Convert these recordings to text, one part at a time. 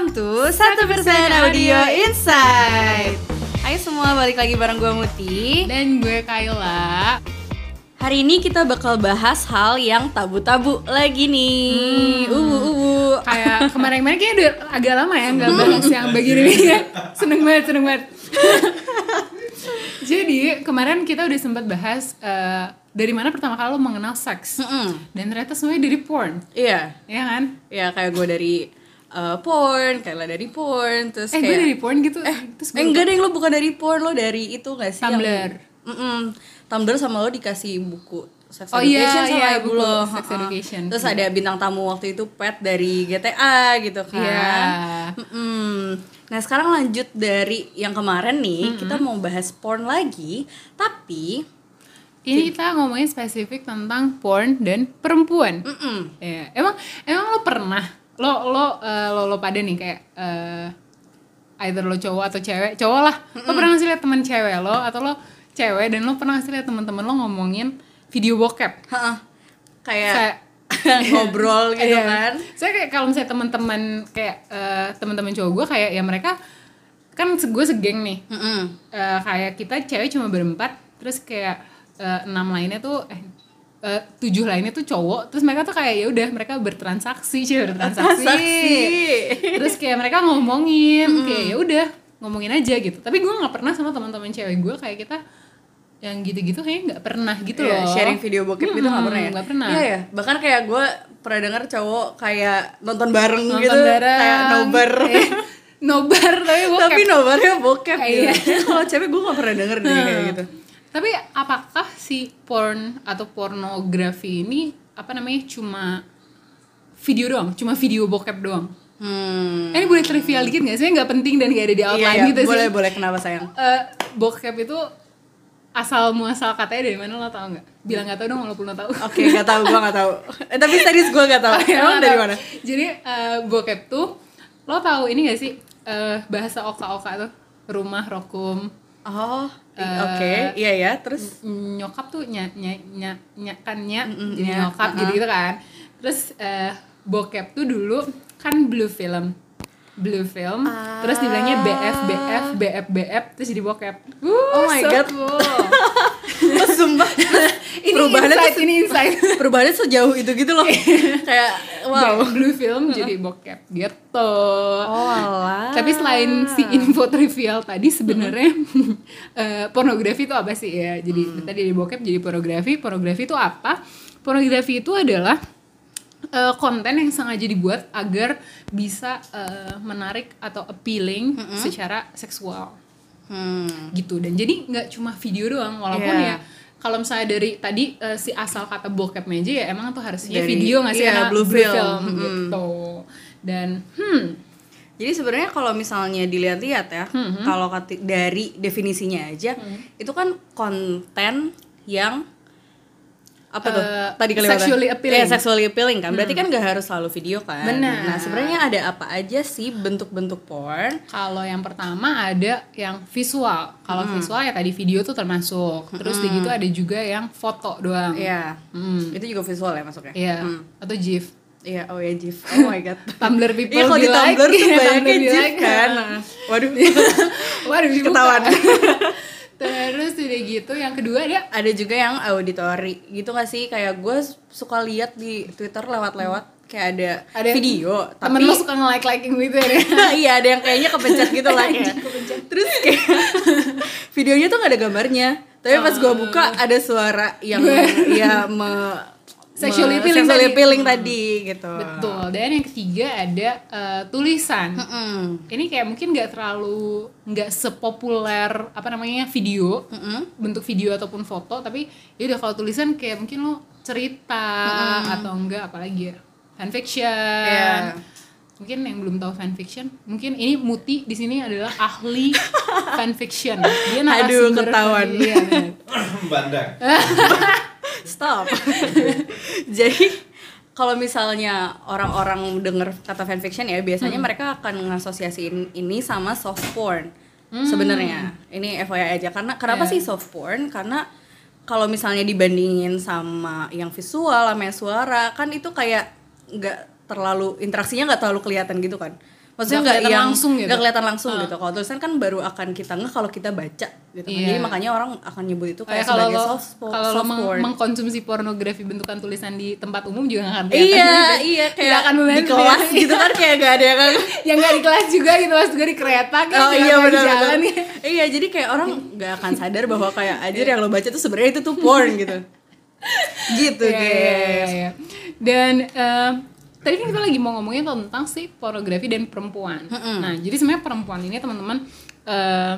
Welcome to Satu Persen Audio Insight. Ayo semua balik lagi bareng gue Muti. Dan gue Kayla Hari ini kita bakal bahas hal yang tabu-tabu lagi nih. Hmm. Uwu uwu. Kayak kemarin-kemarin kayaknya udah agak lama ya nggak bahas yang begini ya Seneng banget, seneng banget Jadi kemarin kita udah sempat bahas eh, Dari mana pertama kali lo mengenal seks Mm-mm. Dan ternyata semuanya dari porn Iya, Ya kan? ya kayak gue dari uh, porn, kayak dari porn, terus Eh kayak gue dari porn gitu Terus Eh, enggak deh lo bukan dari porn lo dari itu gak sih? yang- Tumblr. Mm-mm. Tumblr sama lo dikasih buku Sex Oh iya, Education sama iya, ibu lo. Sex. Education. Terus ada bintang tamu waktu itu Pet dari GTA gitu kan. Iya. Mm-mm. Nah sekarang lanjut dari yang kemarin nih kita mau bahas porn lagi, tapi Ini kita ngomongin spesifik tentang porn dan perempuan mm-mm. Iya, emang emang lo pernah lo lo eh, lo lo pada nih kayak eh either lo cowok atau cewek cowok lah lo pernah ngasih liat teman cewek lo atau lo cewek dan lo pernah ngasih liat teman-teman lo ngomongin video bokep Ha-ha. kayak kayak ngobrol gitu Iya. kan. saya kayak kalau misalnya teman-teman kayak eh, teman-teman cowok gue kayak ya mereka kan gue segeng nih Mm-mm. Eh, kayak kita cewek cuma berempat terus kayak eh, enam lainnya tuh eh eh, tujuh lainnya tuh cowok terus mereka tuh kayak ya udah mereka bertransaksi sih bertransaksi Transaksi. terus kayak mereka ngomongin kayak ya udah ngomongin aja gitu tapi gue nggak pernah sama teman-teman cewek gue kayak kita yang gitu-gitu kayaknya nggak pernah gitu Iya, loh sharing video bokep gitu nggak pernah ya? nggak pernah. Iya ya. Bahkan kayak gue pernah denger cowok kayak nonton bareng nonton gitu, bareng kayak nobar. Eh, nobar tapi bokep Tapi nobarnya bokep Iya. gitu. Kalau cewek gue gak pernah denger deh kayak gitu. Tapi apakah si porn atau pornografi ini apa namanya cuma video doang, cuma video bokep doang? Hmm. Ini boleh trivial dikit gak sih? Nggak penting dan gak ada di outline Iya, iya, gitu boleh sih. boleh kenapa sayang? Eh, bokep itu asal muasal katanya dari mana lo tau nggak? Bilang nggak tau dong walaupun lo tau. Oke, gak tahu gue gak tahu. Eh tapi serius gue gak tahu. Oh, iya, Emang nggak dari tahu. mana? Jadi eh, bokep tuh lo tahu ini gak sih Eh, bahasa oka-oka tuh rumah rokum Oh, Eh, oke, iya ya. Terus nyokap tuh nya nya nya, nya kan nya Mm-mm, jadi nya, nyokap uh-uh. gitu gitu kan terus eh, bokep tuh dulu kan blue film blue film terus dibilangnya BF BF BF BF terus jadi bokep uh, Oh my so God. cool. Sumpah Perubahannya insight tuh- ini insight perubahannya sejauh itu gitu loh. kayak wow. blue film jadi bokep gitu Oh alah. Tapi selain si info trivial tadi sebenarnya eh, pornografi itu apa sih ya? Jadi Mm. tadi dari bokep jadi pornografi. Pornografi itu apa? Pornografi itu adalah eh, konten yang sengaja dibuat agar bisa eh, menarik atau appealing secara seksual Hmm. gitu. Dan jadi nggak cuma video doang, walaupun Iya. ya kalau misalnya dari tadi eh, si asal kata bokep aja ya emang tuh harusnya Dari- video nggak sih? iya, Karena blue film. Mm-mm. gitu. Dan hmm Jadi sebenarnya kalau misalnya dilihat-lihat ya, Mm-hmm. kalau kati- dari definisinya aja, itu kan konten yang apa tuh? Eh, Tadi kelewatan. sexually appealing. Iya, sexually appealing kan. Berarti kan nggak harus selalu video kan. Benar. Nah, sebenarnya ada apa aja sih bentuk-bentuk porn? Kalau yang pertama ada yang visual. Kalau visual ya tadi video tuh termasuk. Terus di gitu ada juga yang foto doang. Iya. Hmm. Itu juga visual ya masuknya? Iya. Hmm. Atau GIF. Iya, oh ya GIF. Oh my god. Tumblr people Iya, kalau di be like. Tumblr tuh Iya, banyaknya Tumblr GIF like. kan. Waduh. Waduh. Ketahuan. Terus udah gitu yang kedua ada ada juga yang auditory gitu gak sih? Kayak gue suka lihat di twitter lewat-lewat kayak ada, Ada video temen lo suka nge-like liking gitu ya. iya ada yang kayaknya kepencet gitu lah ya terus kayak videonya tuh gak ada gambarnya. Tapi pas gue buka ada suara yang ya me Sexually appealing sexually tadi. appealing tadi gitu Betul. Dan yang ketiga ada eh, tulisan. Mm-mm. Ini kayak mungkin nggak terlalu nggak sepopuler apa namanya video Mm-mm. bentuk video ataupun foto tapi ya udah kalau tulisan kayak mungkin lo cerita atau enggak apalagi ya fanfiction Iya. mungkin yang belum tahu fanfiction mungkin ini Muti di sini adalah ahli fanfiction dia Aduh, narasumber ketahuan. fan- iya. Bandang. Stop. Jadi kalau misalnya orang-orang denger kata fanfiction ya biasanya mereka akan ngasosiasiin ini sama soft porn. Sebenarnya ini FYI aja karena kenapa Yeah. sih soft porn? Karena kalau misalnya dibandingin sama yang visual sama yang suara kan itu kayak nggak terlalu interaksinya nggak terlalu kelihatan gitu kan. Maksudnya Nggak yang langsung gitu. nggak kelihatan langsung gitu kalau tulisan kan baru akan kita ngeh kalau kita baca gitu kan. Iya. jadi makanya orang akan nyebut itu Kayak kayak kalau sebagai lo soft, spo- kalau lo meng- porn. mengkonsumsi pornografi bentukan tulisan di tempat umum juga nggak akan kelihatan iya gitu. iya kayak akan di kelas ya. gitu kan kayak gak ada yang yang nggak di kelas juga gitu mas gue di kereta kan Oh iya di benar jalan benar. ya. Iya jadi kayak orang nggak akan sadar bahwa kayak aja yang lo baca tuh sebenarnya itu tuh porn gitu. Gitu Iya, iya, guys. iya, iya. Dan eh, tadi kan kita lagi mau ngomongin tentang si pornografi dan perempuan. Nah, jadi sebenarnya perempuan ini teman-teman eh,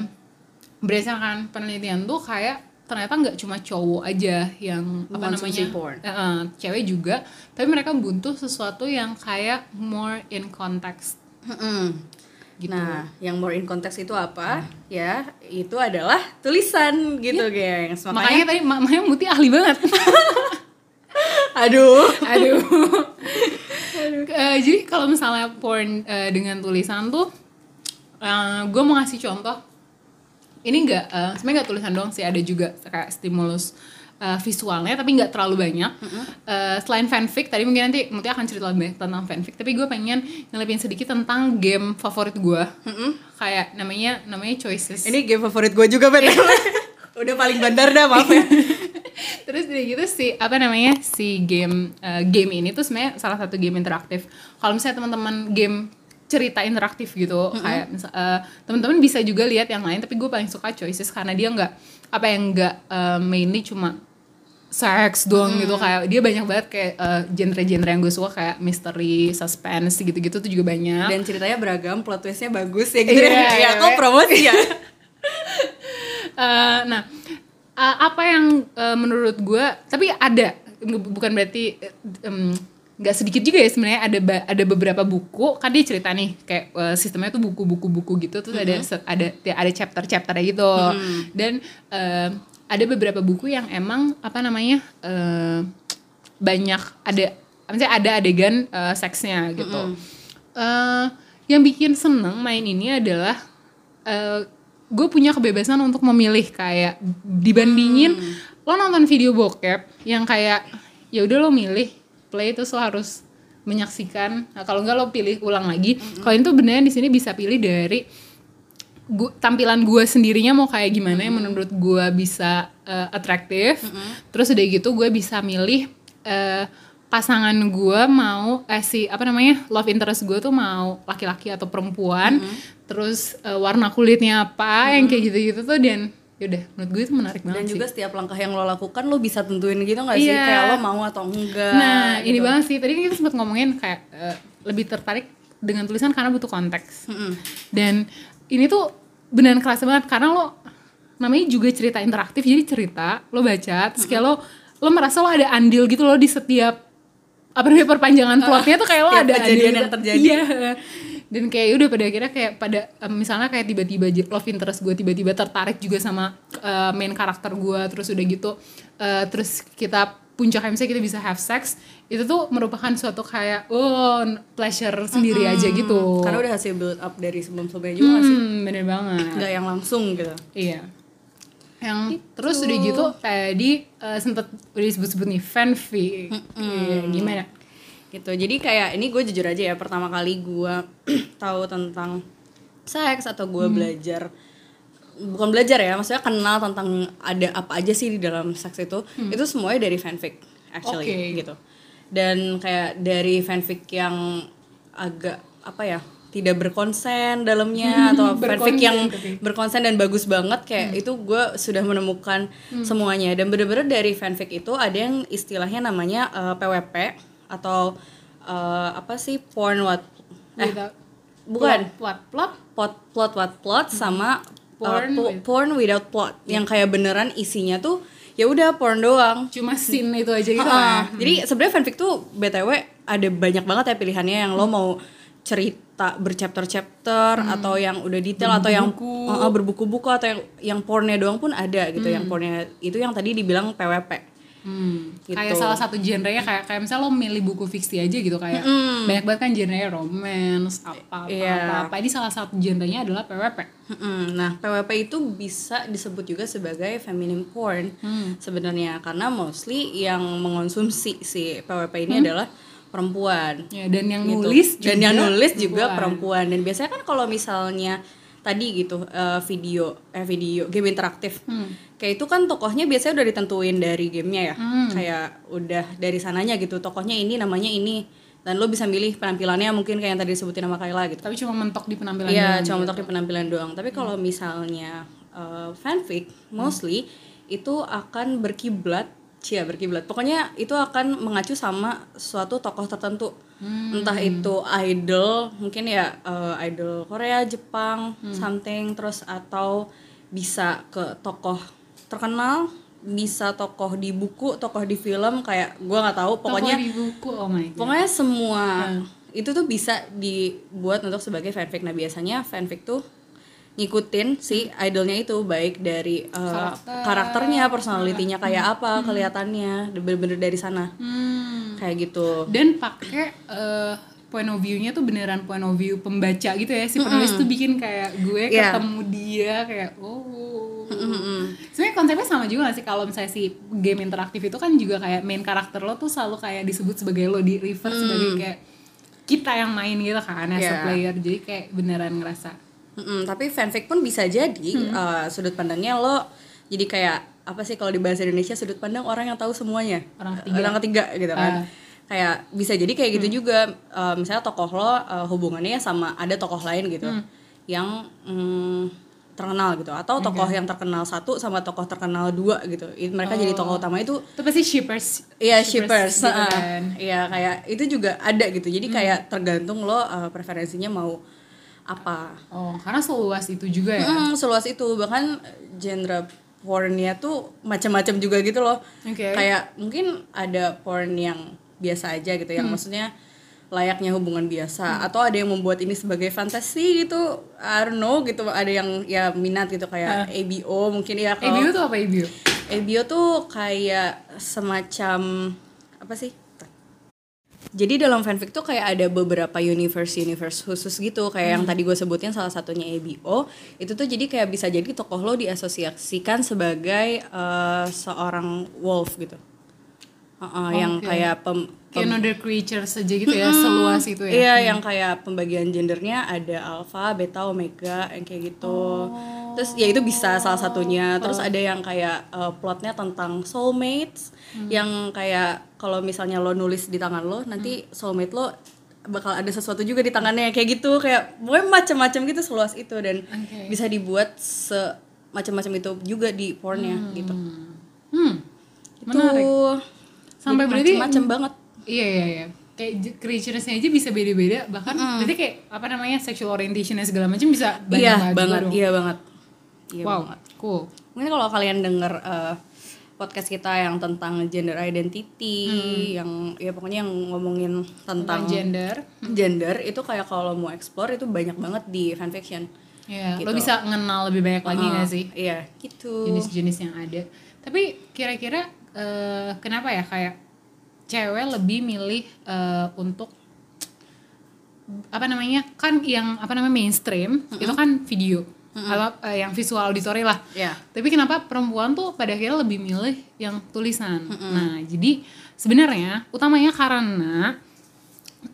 berdasarkan penelitian tuh kayak ternyata nggak cuma cowok aja yang apa namanya porn. Eh, cewek juga, tapi mereka butuh sesuatu yang kayak more in context. Mm-mm. Gitu. Nah, yang more in context itu apa? Ya, itu adalah tulisan gitu, gengs. Makanya Makanya, tadi ma- makanya Muti ahli banget. aduh. Aduh. Eh, jadi kalau misalnya porn eh, dengan tulisan tuh, gue mau ngasih contoh. Ini enggak, sebenarnya nggak tulisan doang sih, ada juga kayak stimulus eh, visualnya, tapi nggak terlalu banyak. Eh, selain fanfic, tadi mungkin nanti Muti akan cerita lebih banyak tentang fanfic, tapi gue pengen ngelipin sedikit tentang game favorit gue. Kayak namanya namanya Choices. Ini game favorit gue juga, Ben. Udah paling bandar dah, maaf ya. Terus dari gitu si apa namanya si game eh, game ini tuh sebenarnya salah satu game interaktif. Kalau misalnya teman-teman game cerita interaktif gitu kayak misal eh, teman-teman bisa juga lihat yang lain tapi gue paling suka choices karena dia nggak apa yang nggak eh, mainly cuma seks doang gitu kayak dia banyak banget kayak eh, genre-genre yang gue suka kayak mystery, suspense gitu-gitu tuh juga banyak. Dan ceritanya beragam, plot twistnya bagus ya gitu. Iya, ya, iya, kok iya. promosi ya? Eh, nah, eh, apa yang eh, menurut gue, tapi ada, bukan berarti em, nggak sedikit juga ya sebenarnya ada ada beberapa buku kan dia cerita nih kayak eh, sistemnya tuh buku-buku-buku gitu terus ada se- ada ada chapter-chapternya gitu. Dan eh, ada beberapa buku yang emang apa namanya eh, banyak ada misalnya ada adegan eh, seksnya gitu. Eh, yang bikin seneng main ini adalah gue punya kebebasan untuk memilih kayak dibandingin lo nonton video bokep yang kayak ya udah lo milih play terus lo harus menyaksikan. Nah, kalau enggak lo pilih ulang lagi kalau itu benernya di sini bisa pilih dari gua, tampilan gue sendirinya mau kayak gimana yang menurut gue bisa eh, atraktif. Terus udah gitu gue bisa milih eh, pasangan gue mau eh si apa namanya love interest gue tuh mau laki-laki atau perempuan terus eh, warna kulitnya apa yang kayak gitu-gitu tuh dan yaudah menurut gue itu menarik banget Dan sih juga setiap langkah yang lo lakukan lo bisa tentuin gitu gak sih? Iya. Kayak lo mau atau enggak Nah, ini gitu. banget sih. Tadi kan kita sempat ngomongin kayak eh, lebih tertarik dengan tulisan karena butuh konteks. Dan ini tuh beneran kerasa banget karena lo namanya juga cerita interaktif. Jadi cerita, lo baca, terus kayak lo lo merasa lo ada andil gitu lo di setiap apa namanya perpanjangan plotnya tuh kayak lo ada kejadian andil yang terjadi. Iya. Dan kayak udah pada akhirnya kayak pada em, misalnya kayak tiba-tiba love interest gue tiba-tiba tertarik juga sama eh, main karakter gue terus udah gitu eh, terus kita puncaknya misalnya kita bisa have sex itu tuh merupakan suatu kayak oh pleasure sendiri aja gitu. Karena udah hasil build up dari sebelum-sebelumnya juga gak sih? Hmm, bener banget. Nggak yang langsung gitu Iya. Yang terus udah gitu tadi eh, sempet udah disebut-sebut nih fanfic. Iya, gimana? Gitu jadi kayak ini gue jujur aja ya pertama kali gue tahu tentang seks atau gue Hmm. belajar bukan belajar ya maksudnya kenal tentang ada apa aja sih di dalam seks itu itu semuanya dari fanfic actually Hmm. Oke. gitu dan kayak dari fanfic yang agak apa ya tidak berkonsen dalamnya atau fanfic yang tapi. berkonsen dan bagus banget kayak itu gue sudah menemukan semuanya dan bener-bener dari fanfic itu ada yang istilahnya namanya eh, PWP atau eh, apa sih porn what? Eh Without- bukan. plot plot? Plot plot what? Plot sama uh, Porn po- with- porn without plot. Yang kayak beneran isinya tuh ya udah porn doang. Cuma scene itu aja gitu. Ah, kan. Jadi sebenarnya fanfic tuh btw ada banyak banget ya pilihannya. Yang lo mau cerita berchapter-chapter atau yang udah detail atau yang ah, berbuku-buku atau yang yang pornnya doang pun ada gitu. Yang pornnya itu yang tadi dibilang PWP. Hmm, Gitu. kayak salah satu genrenya kayak kayak misalnya lo milih buku fiksi aja gitu kayak banyak banget kan genrenya romance apa apa, Iya. apa apa ini salah satu genrenya adalah PWP Mm-mm. Nah, PWP itu bisa disebut juga sebagai feminine porn sebenarnya karena mostly yang mengonsumsi si PWP ini adalah perempuan Ya, dan yang gitu. nulis dan juga yang nulis juga perempuan. perempuan dan biasanya kan kalau misalnya tadi gitu eh, video eh video game interaktif kayak itu kan tokohnya biasanya udah ditentuin dari gamenya ya kayak udah dari sananya gitu tokohnya ini namanya ini dan lo bisa milih penampilannya mungkin kayak yang tadi disebutin sama Kayla gitu Tapi cuma mentok di penampilan Iya, doang cuma gitu. untuk di penampilan doang. Tapi kalau misalnya uh, fanfic, mostly itu akan berkiblat, cia berkiblat. Pokoknya itu akan mengacu sama suatu tokoh tertentu. Entah itu idol, mungkin ya uh, idol Korea, Jepang, something terus atau bisa ke tokoh terkenal, bisa tokoh di buku, tokoh di film kayak gua nggak tahu, pokoknya Tokoh di buku, oh my god. Pokoknya semua itu tuh bisa dibuat untuk sebagai fanfic. Nah, biasanya fanfic tuh ngikutin si idolnya itu baik dari uh, Karakter. karakternya, personalitinya kayak apa, kelihatannya, bener-bener dari sana. Hmm. Kayak gitu. Dan pakai eh, point of view-nya tuh beneran point of view pembaca gitu ya. Si penulis tuh bikin kayak gue Iya. ketemu dia kayak oh. Mm-mm. Sebenarnya konsepnya sama juga gak sih kalau misalnya si game interaktif itu kan juga kayak main karakter lo tuh selalu kayak disebut sebagai lo di refer sebagai kayak kita yang main gitu kan as a Iya. player. Jadi kayak beneran ngerasa Mm-mm, tapi fanfic pun bisa jadi uh, sudut pandangnya lo jadi kayak apa sih kalau di bahasa Indonesia sudut pandang orang yang tahu semuanya Orang ketiga. orang ketiga gitu kan Ah. kayak bisa jadi kayak gitu juga Uh, misalnya tokoh lo uh, hubungannya sama ada tokoh lain gitu yang mm, terkenal gitu atau tokoh yang terkenal satu sama tokoh terkenal dua gitu mereka jadi tokoh utama itu itu pasti shippers. Iya shippers, gitu kan. Iya kayak itu juga ada gitu. Jadi kayak tergantung lo uh, preferensinya mau apa. Oh, karena seluas itu juga ya. Hmm, seluas itu bahkan genre pornnya tuh macam-macam juga gitu loh. Oke. Kayak mungkin ada porn yang biasa aja gitu, yang maksudnya layaknya hubungan biasa atau ada yang membuat ini sebagai fantasi gitu I don't know gitu ada yang ya minat gitu kayak ABO mungkin ya kalau ABO tuh apa ABO? ABO tuh kayak semacam apa sih? Jadi dalam fanfic tuh kayak ada beberapa universe universe khusus gitu. Kayak yang tadi gue sebutin salah satunya ABO itu tuh jadi kayak bisa jadi tokoh lo diasosiasikan sebagai eh, seorang wolf gitu, Heeh, yang Oke. kayak pem, Kayak another creature saja gitu ya, seluas itu ya. Iya, yang kayak pembagian gendernya ada alpha, beta, omega, yang kayak gitu. Terus ya itu bisa salah satunya. Terus ada yang kayak uh, plotnya tentang soulmates, yang kayak kalau misalnya lo nulis di tangan lo, nanti soulmate lo bakal ada sesuatu juga di tangannya kayak gitu. Kayak pokoknya macam-macam gitu seluas itu dan Oke. bisa dibuat se macam-macam itu juga di pornnya gitu. Hmm. Itu Sampai berarti- macam banget. Iya iya iya. Kayak creatures-nya aja bisa beda-beda, bahkan berarti kayak apa namanya sexual orientation dan segala macam bisa banyak Iya banget, dong. iya banget. Iya wow, banget. cool. Mungkin kalau kalian denger eh, podcast kita yang tentang gender identity, yang ya pokoknya yang ngomongin Tentang tentang gender. gender itu kayak kalau mau explore itu banyak banget di fanfiction. Iya, Gitu. lo bisa mengenal lebih banyak lagi Ah, nggak sih Iya, gitu. jenis-jenis yang ada. Tapi kira-kira eh, kenapa ya kayak cewek lebih milih eh, untuk apa namanya kan yang apa namanya mainstream itu kan video atau eh, yang visual auditory lah. Iya. Tapi kenapa perempuan tuh pada akhirnya lebih milih yang tulisan? Nah, jadi sebenarnya utamanya karena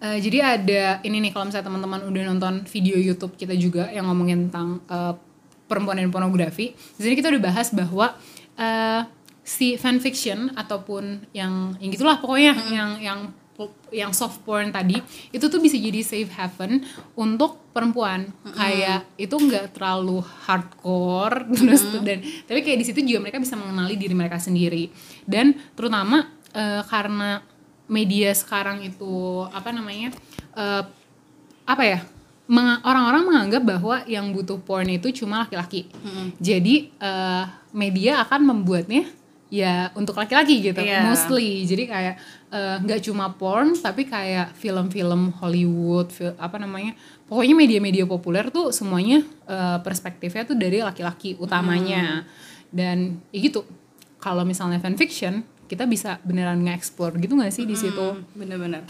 eh, jadi ada ini nih kalau misalnya teman-teman udah nonton video YouTube kita juga yang ngomongin tentang eh, perempuan dan pornografi. Di sini kita udah bahas bahwa eh, si fanfiction ataupun yang yang gitulah pokoknya yang yang yang soft porn tadi itu tuh bisa jadi safe haven untuk perempuan. Kayak itu nggak terlalu hardcore terus tuh dan tapi kayak di situ juga mereka bisa mengenali diri mereka sendiri. Dan terutama eh, karena media sekarang itu apa namanya eh, apa ya menga- orang-orang menganggap bahwa yang butuh porn itu cuma laki-laki. Jadi eh, media akan membuatnya ya untuk laki-laki gitu Iya. mostly jadi kayak eh, nggak cuma porn tapi kayak film-film Hollywood fil- apa namanya pokoknya media-media populer tuh semuanya eh, perspektifnya tuh dari laki-laki utamanya dan ya gitu kalau misalnya fanfiction kita bisa beneran nge-explore gitu nggak sih di situ Hmm, bener-bener.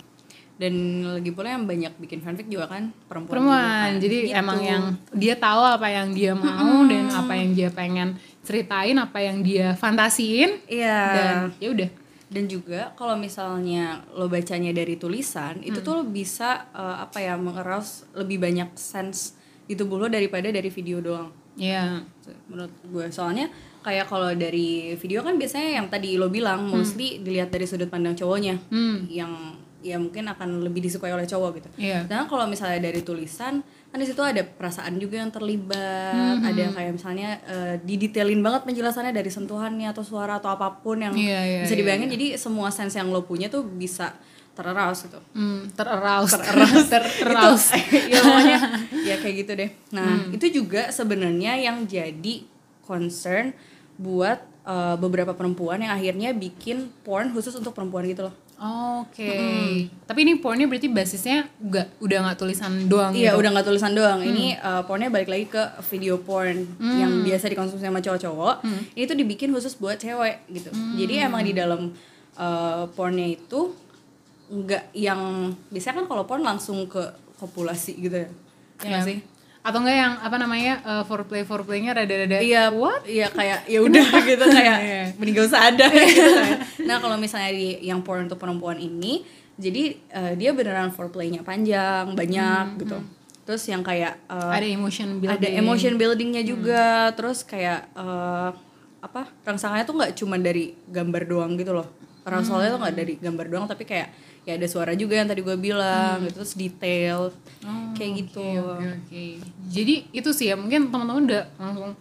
Dan lagi pula yang banyak bikin fanfic juga kan perempuan. perempuan juga kan. jadi Gitu. emang yang dia tahu apa yang dia mau dan apa yang dia pengen ceritain apa yang dia fantasiin Iya. dan ya udah dan juga kalau misalnya lo bacanya dari tulisan itu tuh lo bisa eh, apa ya mengeras lebih banyak sense di tubuh lo daripada dari video doang Iya. menurut gue soalnya kayak kalau dari video kan biasanya yang tadi lo bilang mostly dilihat dari sudut pandang cowoknya Hmm. yang ya mungkin akan lebih disukai oleh cowok gitu Iya. dan kalau misalnya dari tulisan kan di situ ada perasaan juga yang terlibat ada kayak misalnya eh, didetailin banget penjelasannya dari sentuhannya atau suara atau apa pun yang Iya, iya, bisa iya, dibayangin jadi semua sense yang lo punya tuh bisa terarouse gitu Hmm, terarouse. Terarouse. terarouse. Itu, ya pokoknya ya kayak gitu deh. Nah, Hmm. itu juga sebenarnya yang jadi concern buat uh, beberapa perempuan yang akhirnya bikin porn khusus untuk perempuan gitu loh. Oke. Tapi ini pornnya berarti basisnya udah udah nggak tulisan doang Iya, gitu. udah nggak tulisan doang. Ini uh, pornnya balik lagi ke video porn yang biasa dikonsumsi sama cowok-cowok. Ini tuh dibikin khusus buat cewek gitu. Jadi emang di dalam uh, pornnya itu nggak yang biasanya kan kalau porn langsung ke kopulasi gitu ya. Ya nggak Iya. sih? Atau enggak yang apa namanya uh, foreplay foreplaynya rada-rada Iya, what? Iya kayak ya udah gitu kayak Iya. mending gak usah ada gitu kan. Nah, kalau misalnya di yang porn untuk perempuan ini, jadi eh, dia beneran foreplaynya panjang, banyak gitu. Terus yang kayak eh, ada emotion building. ada emotion buildingnya juga, terus kayak eh, apa? Rangsangannya tuh nggak cuma dari gambar doang gitu loh. Rangsangannya tuh nggak dari gambar doang, tapi kayak ya ada suara juga yang tadi gue bilang, gitu terus detail, Oh, kayak gitu. Oke, oke. Jadi itu sih ya mungkin teman-teman udah langsung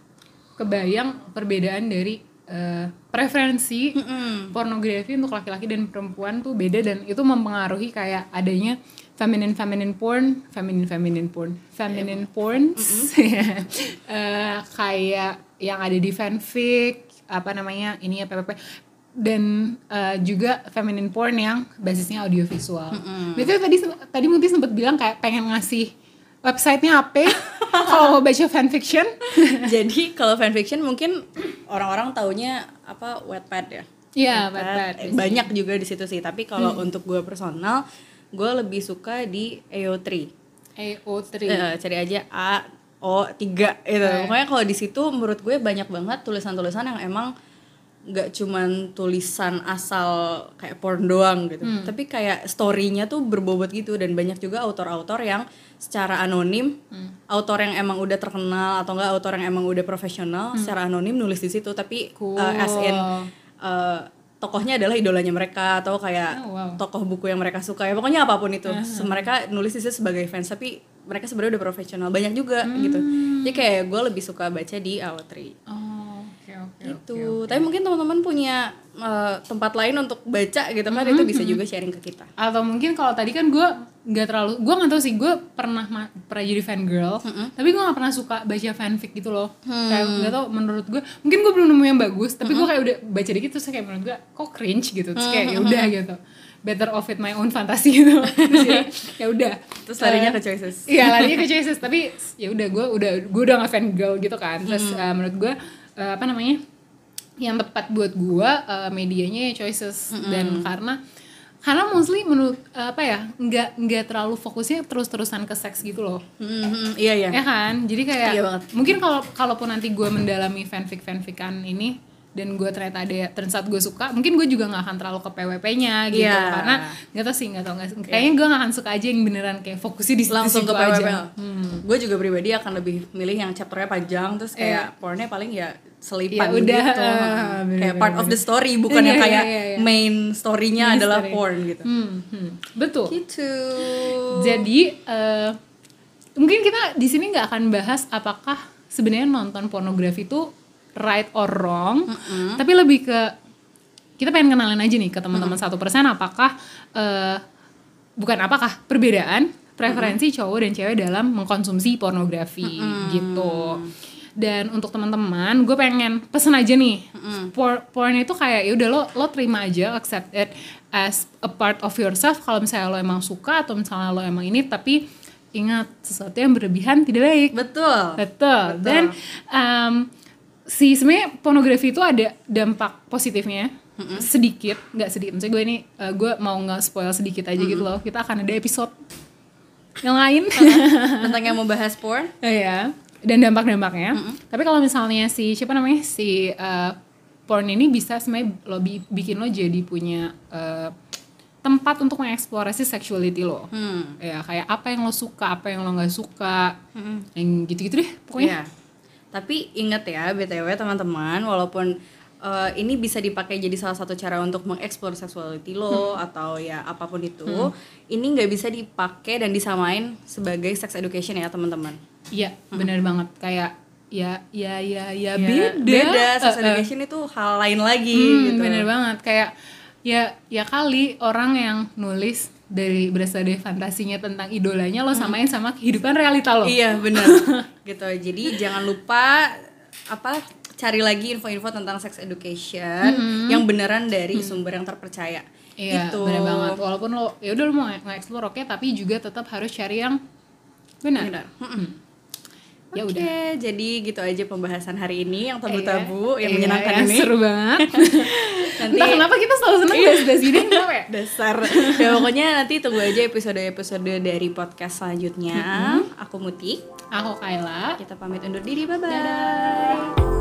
kebayang perbedaan dari eh, preferensi pornografi untuk laki-laki dan perempuan tuh beda dan itu mempengaruhi kayak adanya feminine feminine porn, feminine feminine porn, feminine porns, Eh, kayak yang ada di fanfic apa namanya ini ya PPP dan eh, juga feminine porn yang basisnya audiovisual. Betul tadi tadi Muti sempat bilang kayak pengen ngasih websitenya apa kalau mau baca fanfiction. Jadi kalau fanfiction mungkin orang-orang taunya apa Wattpad ya. Iya, Wattpad. Wattpad. Eh, Banyak juga di situ sih. Tapi kalau untuk gue personal, gue lebih suka di AO3. AO3. Eh, cari aja A O 3 gitu. Pokoknya kalau di situ menurut gue banyak banget tulisan-tulisan yang emang nggak cuman tulisan asal kayak porn doang gitu. Tapi kayak storynya tuh berbobot gitu dan banyak juga autor-autor yang secara anonim autor yang emang udah terkenal atau enggak autor yang emang udah profesional secara anonim nulis di situ. Tapi Cool. uh, as in uh, tokohnya adalah idolanya mereka atau kayak Oh, wow. tokoh buku yang mereka suka ya. Pokoknya apa pun itu. Se- mereka nulis di situ sebagai fans tapi mereka sebenarnya udah profesional. Banyak juga gitu. Jadi kayak gue lebih suka baca di AO3 Oh, oke. gitu. tapi mungkin teman-teman punya eh, tempat lain untuk baca gitu kan itu bisa juga sharing ke kita. Atau mungkin kalau tadi kan gue nggak terlalu, gue nggak tahu sih gue pernah ma- pernah jadi fan girl, tapi gue nggak pernah suka baca fanfic gitu loh. Kayak nggak tau menurut gue, mungkin gue belum nemu yang bagus, tapi gue kayak udah baca dikit terus kayak menurut gue kok cringe gitu, terus kayak ya udah gitu. Better off with my own fantasy gitu. Terus ya, ya udah. terus larinya ke choices. Iya larinya ke choices tapi ya udah gue udah gue udah nggak fan girl gitu kan. Terus uh, menurut gue uh, apa namanya yang tepat buat gue uh, medianya ya choices. Dan karena karena mostly menurut uh, apa ya nggak nggak terlalu fokusnya terus terusan ke seks gitu loh. Hmm, iya iya. Ya kan? Jadi kayak Iya banget. mungkin kalau kalaupun nanti gue mendalami fanfic fanfican ini dan gue ternyata ada out gue suka mungkin gue juga nggak akan terlalu ke PWP-nya gitu Iya. karena nggak tau sih nggak tau nggak kayaknya gue nggak akan suka aja yang beneran kayak fokusnya di langsung ke PWP aja Hmm. gue juga pribadi akan lebih milih yang chapternya panjang terus kayak pornnya paling ya selipan Ya udah, gitu ah, bener, kayak part of the story bukan Iya, yang iya, kayak iya, iya. main story-nya Main adalah story. porn gitu Hmm, hmm. betul gitu Jadi eh, mungkin kita di sini nggak akan bahas apakah sebenarnya nonton pornografi itu right or wrong, tapi lebih ke kita pengen kenalin aja nih ke teman-teman satu persen apakah eh, bukan apakah perbedaan preferensi cowok dan cewek dalam mengkonsumsi pornografi gitu. Dan untuk teman-teman, gue pengen pesen aja nih, por- porn itu kayak ya udah lo lo terima aja, accept it as a part of yourself. Kalau misalnya lo emang suka atau misalnya lo emang ini, tapi ingat sesuatu yang berlebihan tidak baik. betul Betul. Dan um, si sebenarnya pornografi itu ada dampak positifnya sedikit, nggak sedikit. Maksudnya gue ini uh, gue mau nggak spoil sedikit aja gitu loh. Kita akan ada episode yang lain. tentang yang mau bahas porn ya. Dan dampak-dampaknya. Tapi kalau misalnya si siapa namanya si uh, porn ini bisa sebenarnya lo bi- bikin lo jadi punya eh, tempat untuk mengeksplorasi sexuality lo Hmm. ya kayak apa yang lo suka apa yang lo nggak suka yang gitu-gitu deh pokoknya Iya. Tapi ingat ya BTW teman-teman walaupun uh, ini bisa dipakai jadi salah satu cara untuk mengeksplor sexuality lo atau ya apa pun itu, ini nggak bisa dipakai dan disamain sebagai sex education ya teman-teman. iya benar banget kayak ya ya ya ya, Ya, beda beda sex Eh, eh. education itu hal lain lagi Hmm, gitu. bener banget kayak ya ya kali orang yang nulis dari berasal dari fantasinya tentang idolanya lo samain sama kehidupan realita lo Iya benar. gitu. Jadi jangan lupa apa cari lagi info-info tentang sex education yang beneran dari sumber yang terpercaya. Iya, gitu. bener banget. Walaupun lo ya udah lo mau nge-explore oke, tapi juga tetap harus cari yang benar. Benar. Ya Oke, udah. jadi gitu aja pembahasan hari ini yang tabu-tabu yang Iya, menyenangkan yang ini. seru banget. Nanti Entah kenapa kita selalu seneng bahas-bahas ini kenapa ya? dasar. ya pokoknya nanti tunggu aja episode-episode dari podcast selanjutnya. Aku Muti. Aku Kayla. Kita pamit undur diri. Bye bye.